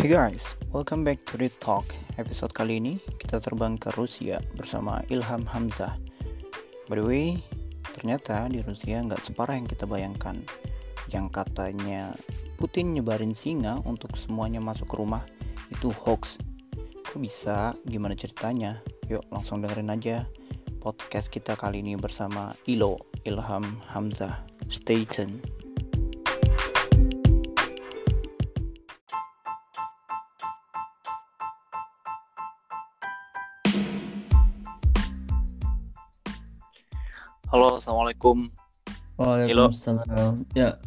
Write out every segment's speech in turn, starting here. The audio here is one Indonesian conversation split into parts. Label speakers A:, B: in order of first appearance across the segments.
A: Hey guys, welcome back to Read Talk. Episode kali ini kita terbang ke Rusia bersama Ilham Hamzah. By the way, ternyata di Rusia nggak separah yang kita bayangkan. Yang katanya Putin nyebarin singa untuk semuanya masuk ke rumah itu hoax. Kok bisa? Gimana ceritanya? Yuk langsung dengerin aja podcast kita kali ini bersama Ilo Ilham Hamzah. Stay tuned. Halo, assalamualaikum.
B: Waalaikumsalam. Ya.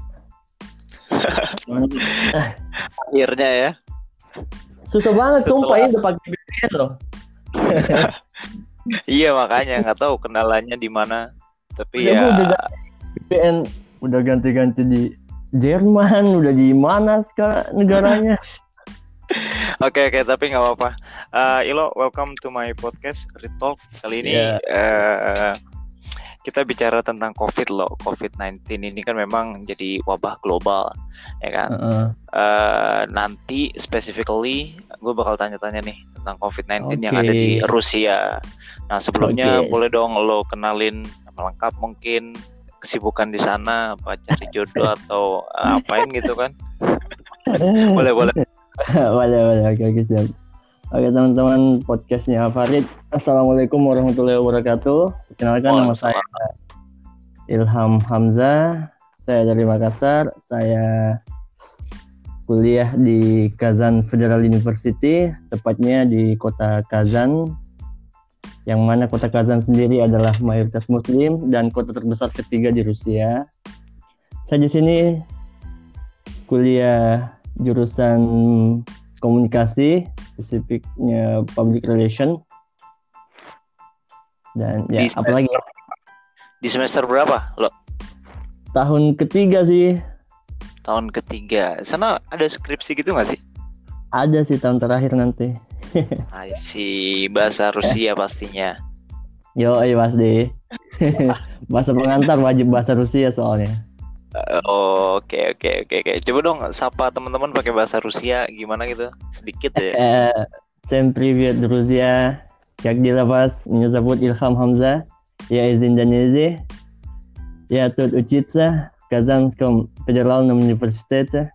A: Akhirnya ya.
B: Susah banget sumpah ini udah pakai VPN loh.
A: Iya makanya nggak tahu kendalanya di mana. Tapi
B: Udah,
A: ya
B: udah VPN udah ganti-ganti di Jerman, udah di mana sekarang negaranya?
A: oke oke tapi nggak apa-apa. Eh, Ilo, welcome to my podcast Retalk. Kali ini
B: Iya.
A: eh, kita bicara tentang COVID loh. COVID-19 ini kan memang jadi wabah global, ya kan.
B: Heeh.
A: Eh, nanti specifically gue bakal tanya-tanya nih tentang COVID-19 yang
B: Oke.
A: ada di Rusia. Nah sebelumnya
B: Oke.
A: boleh dong lo kenalin lengkap mungkin kesibukan di sana, apa cari jodoh atau eh, apain gitu kan? boleh boleh.
B: boleh boleh oke oke siap. Oke teman-teman podcastnya Farid. Assalamualaikum warahmatullahi wabarakatuh. Perkenalkan nama saya Ilham Hamzah. Saya dari Makassar. Saya kuliah di Kazan Federal University, tepatnya di kota Kazan. Yang mana kota Kazan sendiri adalah mayoritas Muslim dan kota terbesar ketiga di Rusia. Saya di sini kuliah jurusan komunikasi, spesifiknya public relation. Dan ya
A: Di semester-
B: apalagi
A: Di semester berapa lo?
B: tahun ketiga sih
A: Tahun ketiga. Sana ada skripsi gitu nggak sih?
B: ada sih tahun terakhir nanti.
A: I see bahasa Rusia pastinya.
B: Yo, iya pasti. bahasa pengantar wajib bahasa Rusia soalnya.
A: Eh, Oke oke oke oke. Coba dong sapa teman-teman pakai bahasa Rusia gimana gitu? Sedikit ya.
B: Э, Всем привет, друзья. Как дела вас? Меня зовут Ильхам Хамза. Я из Индонезии. Я тут учиться в Казанском федеральном университете.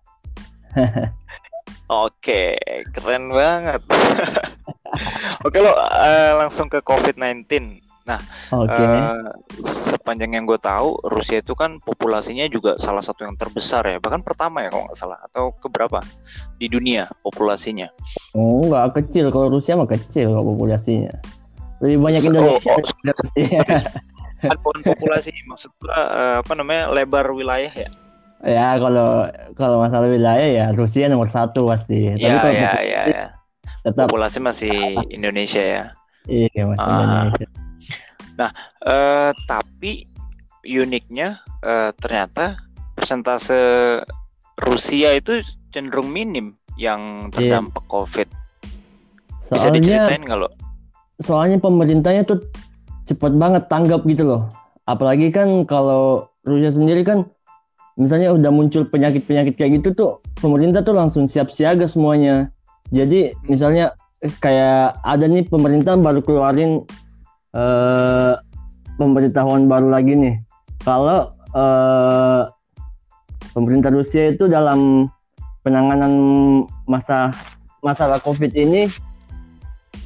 A: Oke, keren banget. Oke lo eh, langsung ke COVID-19.
B: Oke.
A: Eh, sepanjang yang gue tahu, Rusia itu kan populasinya juga salah satu yang terbesar ya, bahkan pertama ya kalau nggak salah, atau keberapa di dunia populasinya?
B: Oh, nggak kecil. Kalau Rusia mah kecil kalau populasinya. Lebih banyak Indonesia
A: oh,
B: daripada Rusia.
A: Kan bukan populasi, maksud gue eh, apa namanya lebar wilayah ya?
B: ya, kalau kalau masalah wilayah ya Rusia nomor satu pasti. Tapi
A: Ya
B: kalau
A: ya
B: populasi
A: ya ya.
B: tetap
A: Populasi masih Indonesia ya.
B: iya masih
A: Ah.
B: Indonesia.
A: Eh, tapi uniknya eh, ternyata persentase Rusia itu cenderung minim yang
B: Iya.
A: terdampak COVID. Bisa
B: Soalnya
A: diceritain nggak lo?
B: soalnya pemerintahnya tuh cepet banget tanggap gitu loh. Apalagi kan kalau Rusia sendiri kan misalnya udah muncul penyakit-penyakit kayak gitu tuh pemerintah tuh langsung siap siaga semuanya. Jadi misalnya eh, kayak ada nih pemerintah baru keluarin eh pemberitahuan baru lagi nih. Kalau eh pemerintah Rusia itu dalam penanganan masa masalah COVID ini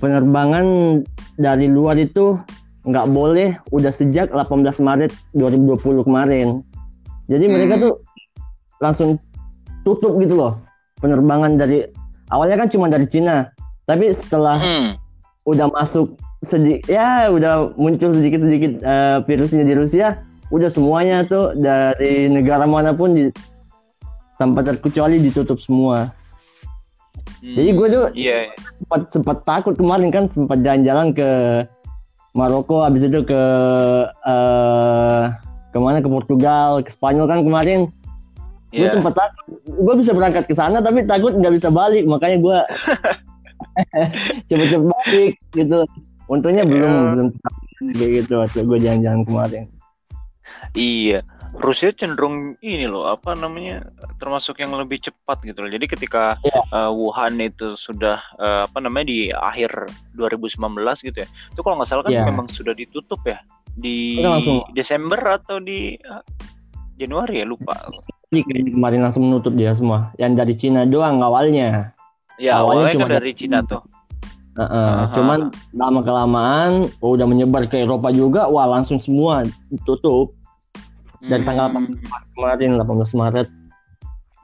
B: penerbangan dari luar itu nggak boleh udah sejak 18 Maret 2020 kemarin. Jadi mereka
A: Hmm.
B: tuh langsung tutup gitu loh penerbangan dari awalnya kan cuma dari Cina, tapi setelah
A: Hmm.
B: udah masuk sedikit ya udah muncul sedikit-sedikit eh, virusnya di Rusia, udah semuanya tuh dari negara mana pun di tanpa terkecuali ditutup semua. Jadi gue tuh
A: Iya.
B: sempat sempat takut kemarin kan sempat jalan-jalan ke Maroko habis itu ke eh ke mana ke Portugal ke Spanyol kan kemarin gue
A: Iya.
B: sempat takut gue bisa berangkat ke sana tapi takut nggak bisa balik makanya gue cepet-cepet balik gitu untungnya belum
A: Iya.
B: belum kayak gitu waktu gue jalan-jalan kemarin
A: Iya, Rusia cenderung ini loh apa namanya termasuk yang lebih cepat gitu loh. Jadi ketika yeah. Iya. uh, Wuhan itu sudah uh, apa namanya di akhir 2019 gitu ya. Itu kalau nggak salah kan yeah. memang sudah ditutup ya di Desember atau di uh, Januari ya lupa.
B: Ini kemarin langsung menutup dia semua. Yang dari Cina doang awalnya.
A: Ya awalnya, awalnya cuma dari Cina tuh.
B: Uh, uh, cuman lama kelamaan oh, udah menyebar ke Eropa juga, wah langsung semua tutup dari tanggal 18 hmm. Maret kemarin 18 Maret.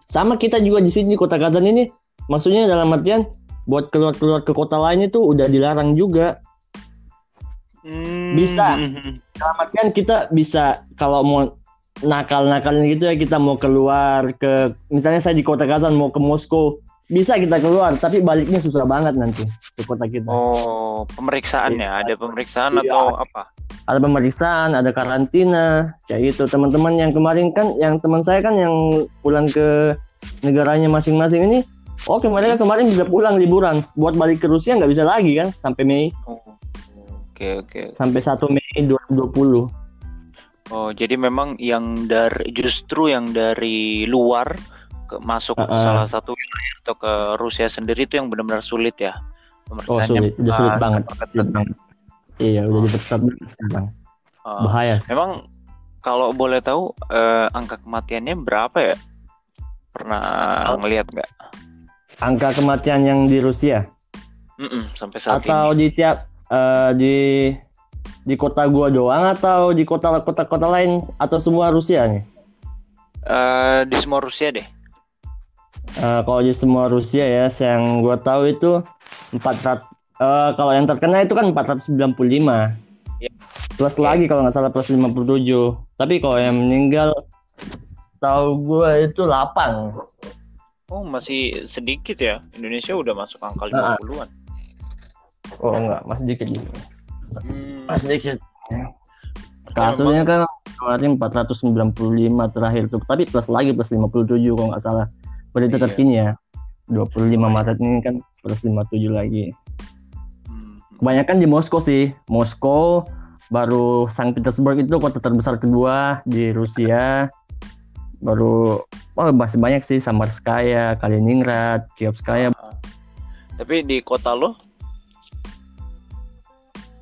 B: Sama kita juga di sini kota Kazan ini. Maksudnya dalam artian buat keluar-keluar ke kota lain itu udah dilarang juga. Hmm. bisa. Dalam artian kita bisa kalau mau nakal-nakal gitu ya kita mau keluar ke misalnya saya di kota Kazan mau ke Moskow bisa kita keluar tapi baliknya susah banget nanti ke kota kita.
A: Oh pemeriksaan ya? Ada pemeriksaan iya. atau apa?
B: Ada pemeriksaan ada karantina kayak gitu. Teman-teman yang kemarin kan yang teman saya kan yang pulang ke negaranya masing-masing ini oke mereka kemarin bisa pulang liburan. Buat balik ke Rusia nggak bisa lagi kan sampai Mei.
A: Oh, oke oke.
B: Sampai 1 Mei 2020
A: oh jadi memang yang dari justru yang dari luar ke masuk uh, uh. salah satu wilayah atau ke Rusia sendiri itu yang benar-benar sulit ya?
B: Oh sulit. Udah sulit banget. iya udah jadi berat sekarang. Uh, bahaya.
A: Memang kalau boleh tahu uh, angka kematiannya berapa ya? Pernah ngelihat nggak?
B: Angka kematian yang di Rusia?
A: Mm -mm, sampai saat
B: atau
A: ini.
B: di tiap uh, di di kota gua doang atau di kota kota-kota lain atau semua Rusia nih?
A: Uh, di semua Rusia deh
B: uh, kalau di semua Rusia ya yang gue tahu itu 400 uh, eh, kalau yang terkena itu kan 495 ya. plus ya. lagi kalau nggak salah plus 57 tapi kalau yang meninggal tahu gue itu 8
A: oh masih sedikit ya? Indonesia udah masuk angka 50-an
B: uh, oh enggak masih sedikit hmm. masih sedikit kasusnya kan kemarin 495 terakhir tuh. Tapi plus lagi plus 57 kalau nggak salah berita iya. terkini ya 25 Maret ini kan plus 57 lagi hmm. kebanyakan di Moskow sih Moskow baru Saint Petersburg itu kota terbesar kedua di Rusia baru oh masih banyak sih Samarskaya, Kaliningrad, Kievskaya. Ah.
A: Tapi di kota lo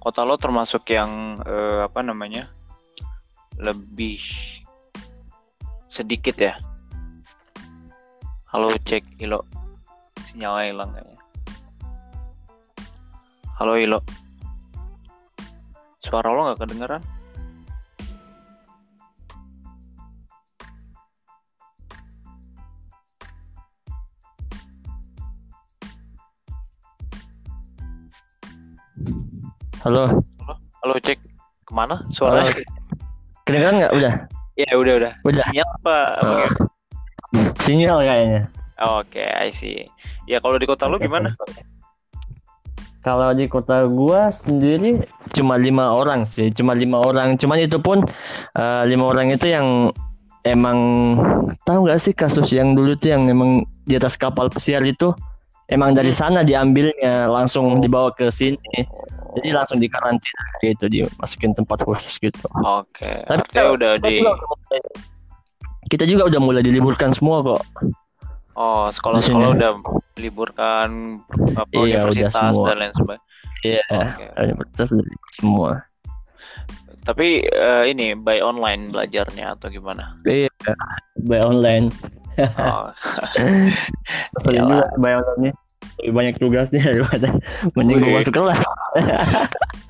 A: kota lo termasuk yang eh, apa namanya? lebih sedikit ya Halo cek Ilo Sinyalnya hilang kayaknya Halo Ilo Suara lo gak kedengeran?
B: Halo.
A: Halo, halo cek ke mana suara?
B: Kedengeran nggak? Udah.
A: Iya udah udah.
B: Udah.
A: Sinyal apa? Oh.
B: Sinyal kayaknya.
A: Oke, okay, I see. Ya kalau di kota lu gimana?
B: Kalau di kota gua sendiri cuma lima orang sih, cuma lima orang. Cuman itu pun uh, lima orang itu yang emang tahu nggak sih kasus yang dulu tuh yang emang di atas kapal pesiar itu emang dari hmm. sana diambilnya langsung dibawa ke sini. Jadi langsung dikarantina gitu, dimasukin tempat khusus gitu.
A: Oke. Okay. Tapi Artinya udah di
B: kita juga udah mulai diliburkan semua kok.
A: Oh, sekolah-sekolah udah liburkan apa iya, universitas udah semua. dan lain sebagainya.
B: Iya, okay. universitas semua.
A: Tapi uh, ini by online belajarnya atau gimana?
B: Iya, by online. Oh. Sering juga by online-nya. Lebih banyak tugasnya daripada mending gue masuk kelas.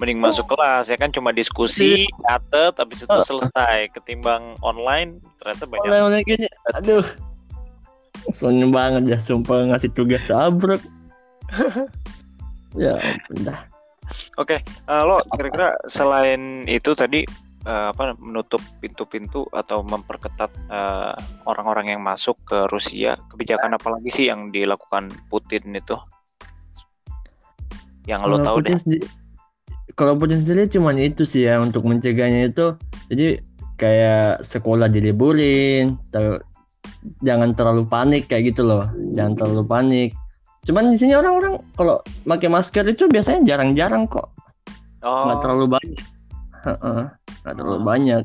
A: mending masuk kelas ya kan? Cuma diskusi iya. catet habis itu oh. selesai. Ketimbang online ternyata banyak.
B: Online gini. Aduh. Seneng banget ya. Sumpah ngasih tugas sabrek. Ya udah
A: oke okay, uh, eh, lo kira-kira selain itu tadi uh, apa menutup pintu-pintu atau memperketat uh, orang-orang yang masuk ke Rusia kebijakan apa lagi sih yang dilakukan Putin itu? Yang lo tahu deh
B: kalau potensialnya cuma itu sih ya untuk mencegahnya itu jadi kayak sekolah diliburin ter jangan terlalu panik kayak gitu loh jangan terlalu panik cuman di sini orang-orang kalau pakai masker itu biasanya jarang-jarang kok oh. nggak terlalu banyak Heeh, nggak terlalu banyak.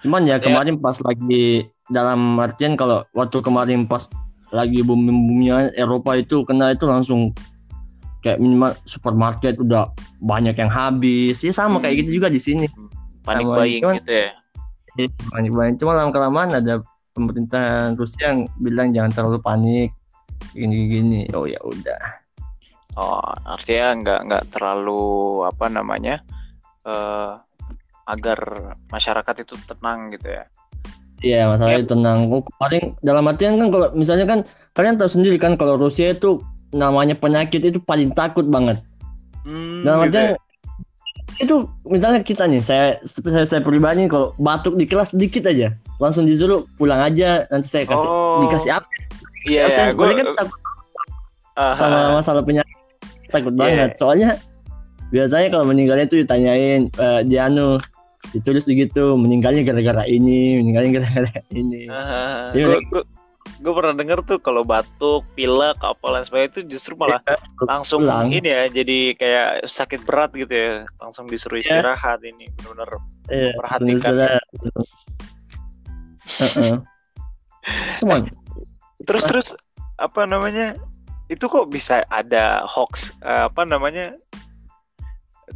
B: Cuman ya
A: Ya.
B: kemarin pas lagi dalam artian kalau waktu kemarin pas lagi booming boomingnya Eropa itu kena itu langsung kayak minimal supermarket udah banyak yang habis. Ya sama kayak gitu juga di sini.
A: panik
B: Sama
A: buying
B: cuman-
A: gitu ya
B: Iya, Banyak banyak. Cuma lama kelamaan ada pemerintahan Rusia yang bilang jangan terlalu panik gini-gini. Oh ya udah.
A: oh artinya nggak nggak terlalu apa namanya eh agar masyarakat itu tenang gitu ya
B: Iya masalahnya tenang. Oh, paling dalam artian kan kalau misalnya kan kalian tahu sendiri kan kalau Rusia itu namanya penyakit itu paling takut banget.
A: hmm,
B: Dalam
A: gitu ya.
B: itu misalnya kita nih saya saya, saya pribadi kalau batuk di kelas dikit aja. Langsung disuruh pulang aja nanti saya kasih
A: Oh.
B: dikasih apa.
A: Iya ya,
B: Boleh kan takut
A: Ah,
B: sama masalah penyakit. Takut
A: Iya.
B: banget. Soalnya biasanya kalau meninggalnya tuh ditanyain eh, dia anu ditulis begitu meninggalnya gara-gara ini meninggalnya gara-gara ini. Iya,
A: gue gue pernah denger tuh kalau batuk pilek apa lain sebagainya itu justru malah langsung
B: pulang.
A: ini ya jadi kayak sakit berat gitu ya langsung disuruh
B: Iya.
A: istirahat ini benar-benar
B: Iya,
A: Perhatikan.
B: bener-bener. Heeh. Cuman
A: terus terus apa namanya itu kok bisa ada hoax eh, apa namanya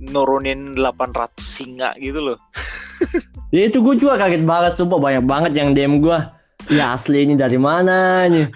A: nurunin 800 singa gitu loh
B: ya itu gue juga kaget banget sumpah banyak banget yang DM gue ya asli ini dari mana nih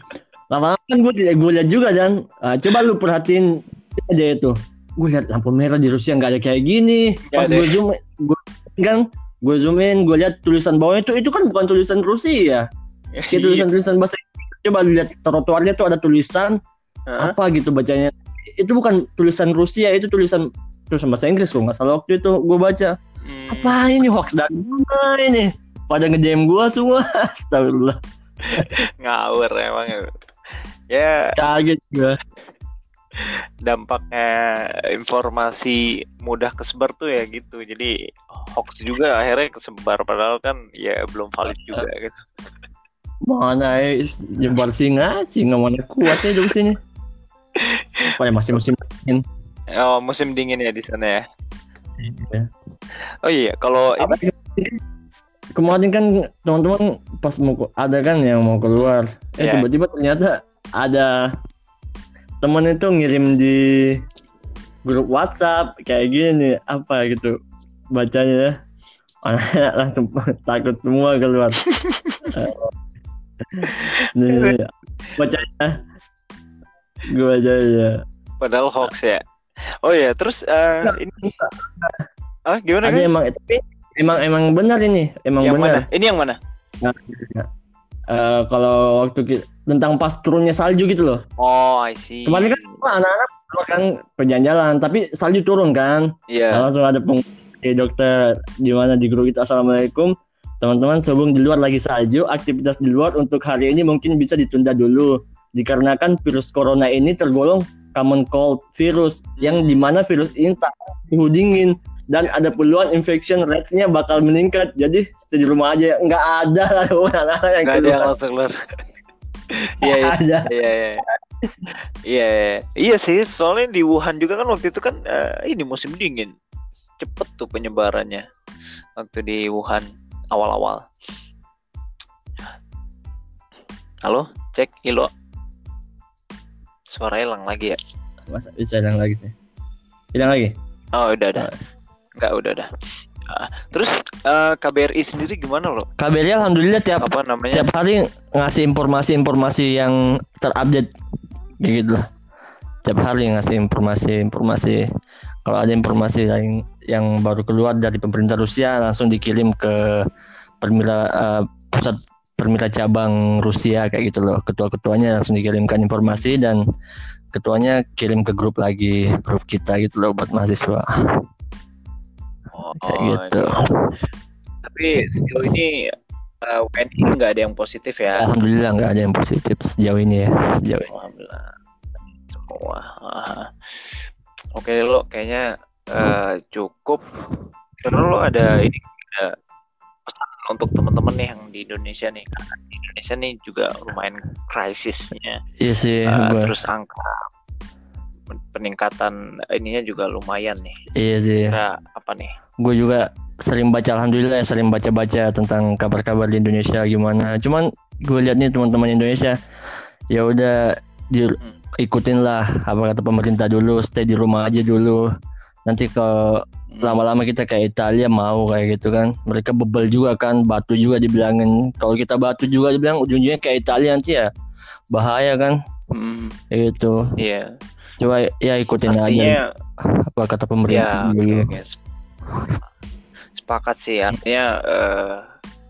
B: lama-lama kan gue tidak gue lihat juga dan. Ah, coba lu perhatiin aja itu. Gue lihat lampu merah di Rusia nggak ada kayak gini.
A: Nggak
B: pas gue
A: ya?
B: zoom gue kan gue zoom in gue lihat tulisan bawahnya itu itu kan bukan tulisan Rusia kayak tulisan-tulisan bahasa Inggris. coba lu lihat trotoarnya tuh ada tulisan
A: Hah?
B: apa gitu bacanya. Itu bukan tulisan Rusia itu tulisan tulisan bahasa Inggris kok nggak salah waktu itu gue baca.
A: Hmm,
B: apa ini hoax dari mana ini pada nge-DM gua semua. Astagfirullah.
A: Ngawur emang. Ya.
B: Kaget gua.
A: Dampaknya informasi mudah kesebar tuh ya gitu. Jadi hoax juga akhirnya kesebar. Padahal kan ya belum valid juga gitu.
B: Mana is jembar singa singa mana kuatnya hidup sini apa ya masih musim dingin.
A: Oh musim dingin ya di sana ya?
B: Ya.
A: oh iya kalau ini
B: kemarin kan teman-teman pas mau ada kan yang mau keluar. Eh
A: Iya.
B: tiba-tiba ternyata ada temen itu ngirim di grup WhatsApp kayak gini apa gitu bacanya anak langsung takut semua keluar. Nih bacanya. Gue baca ya.
A: Padahal hoax ya. Oh iya terus eh,
B: Nggak,
A: ini ah gimana
B: ada
A: Gan?
B: emang tapi emang emang benar ini. Emang
A: yang
B: benar.
A: mana? Ini yang mana?
B: Eh, kalau waktu ki- tentang pas turunnya salju gitu loh.
A: Oh I see.
B: Kemarin kan anak-anak kan perjalanan, tapi salju turun kan.
A: iya.
B: Nah, langsung ada peng eh, dokter di mana di grup itu? Assalamualaikum. Teman-teman sebelum di luar lagi salju aktivitas di luar untuk hari ini mungkin bisa ditunda dulu. Dikarenakan virus corona ini tergolong common cold virus yang di mana virus ini tak suhu dingin dan ada peluang infection rate-nya bakal meningkat. Jadi stay di rumah aja nggak ada lah anak-anak yang
A: nggak ada yang
B: keluar
A: langsung keluar. Iya iya.
B: Ada.
A: Iya iya iya. Iya. iya sih soalnya di Wuhan juga kan waktu itu kan eh, ini musim dingin. Cepet tuh penyebarannya waktu di Wuhan awal-awal. Halo cek hilo suara hilang lagi ya?
B: Masa bisa hilang lagi sih? Hilang lagi?
A: Oh udah udah nggak udah udah. Ah, terus eh, KBRI sendiri gimana loh
B: KBRI alhamdulillah tiap
A: apa namanya?
B: tiap hari ngasih informasi-informasi yang terupdate. Gitu lah. Tiap hari ngasih informasi-informasi kalau ada informasi yang yang baru keluar dari pemerintah Rusia langsung dikirim ke permila eh, pusat permila cabang Rusia kayak gitu loh. Ketua-ketuanya langsung dikirimkan informasi dan ketuanya kirim ke grup lagi grup kita gitu loh buat mahasiswa kayak gitu
A: iya. tapi sejauh ini eh, WNI nggak ada yang positif ya
B: alhamdulillah nggak ada yang positif sejauh ini ya sejauh ini
A: Alhamdulillah semua. Oke lo kayaknya eh, cukup. Karena lo ada ini ada pesan untuk teman-teman nih yang di Indonesia nih. Karena di Indonesia nih juga lumayan krisisnya.
B: iya sih gua-
A: terus angka peningkatan ininya juga lumayan nih.
B: iya sih
A: Kira apa nih?
B: gue juga sering baca alhamdulillah ya sering baca-baca tentang kabar-kabar di Indonesia gimana. Cuman gue lihat nih teman-teman Indonesia ya udah di
A: Hmm.
B: ikutin lah apa kata pemerintah dulu, stay di rumah aja dulu. Nanti kalau
A: Hmm.
B: lama-lama kita kayak Italia mau kayak gitu kan. Mereka bebel juga kan, batu juga dibilangin. Kalau kita batu juga dibilang ujung-ujungnya kayak Italia nanti ya bahaya kan.
A: Hmm,
B: gitu.
A: Iya.
B: Coba ya ikutin aja
A: Artinya
B: apa kata
A: ya
B: pemerintah
A: oke
B: dulu.
A: oke. Sepakat sih artinya eh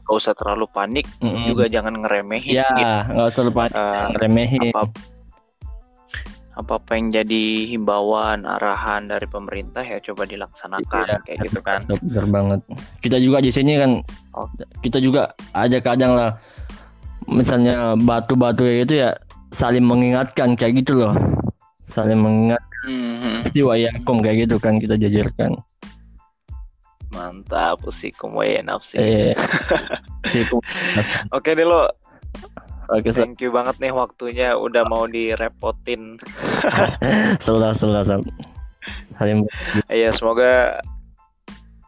A: gak usah terlalu panik
B: Mm-mm.
A: juga jangan ngeremehin
B: Ya,
A: gitu.
B: nggak usah lupa
A: Eh,
B: remehin.
A: apa apa apa yang jadi himbauan arahan dari pemerintah ya coba dilaksanakan
B: Iya,
A: kayak gitu kan
B: Bener banget. Kita juga di sini kan, kita juga ada kadang lah, misalnya batu-batu kayak gitu ya saling mengingatkan kayak gitu loh, saling mengingat
A: Mhm.
B: jiwa yakum kayak gitu kan kita jajarkan.
A: mantap usikum wa nafsi
B: Eh, sih,
A: oke deh lo
B: oke,
A: thank you banget nih waktunya udah mau direpotin
B: selah selah Sob. saling
A: ya semoga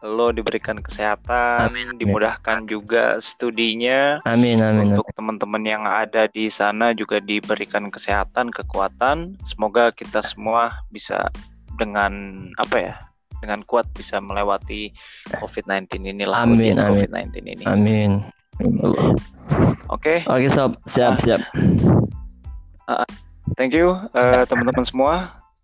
A: lo diberikan kesehatan
B: Amin, amin.
A: dimudahkan juga studinya
B: amin amin.
A: untuk teman-teman yang ada di sana juga diberikan kesehatan, kekuatan. Semoga kita semua bisa dengan apa ya? Dengan kuat bisa melewati COVID-19 inilah
B: Amin, amin.
A: COVID-19 ini.
B: Amin.
A: Oke,
B: Oke sob, siap siap.
A: thank you eh, teman-teman semua.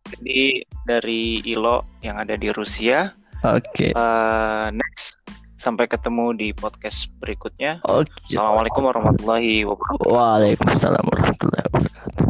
A: Jadi dari Ilo yang ada di Rusia.
B: Oke
A: Eh, next sampai ketemu di podcast berikutnya.
B: oke.
A: Assalamualaikum warahmatullahi wabarakatuh.
B: Waalaikumsalam warahmatullahi wabarakatuh.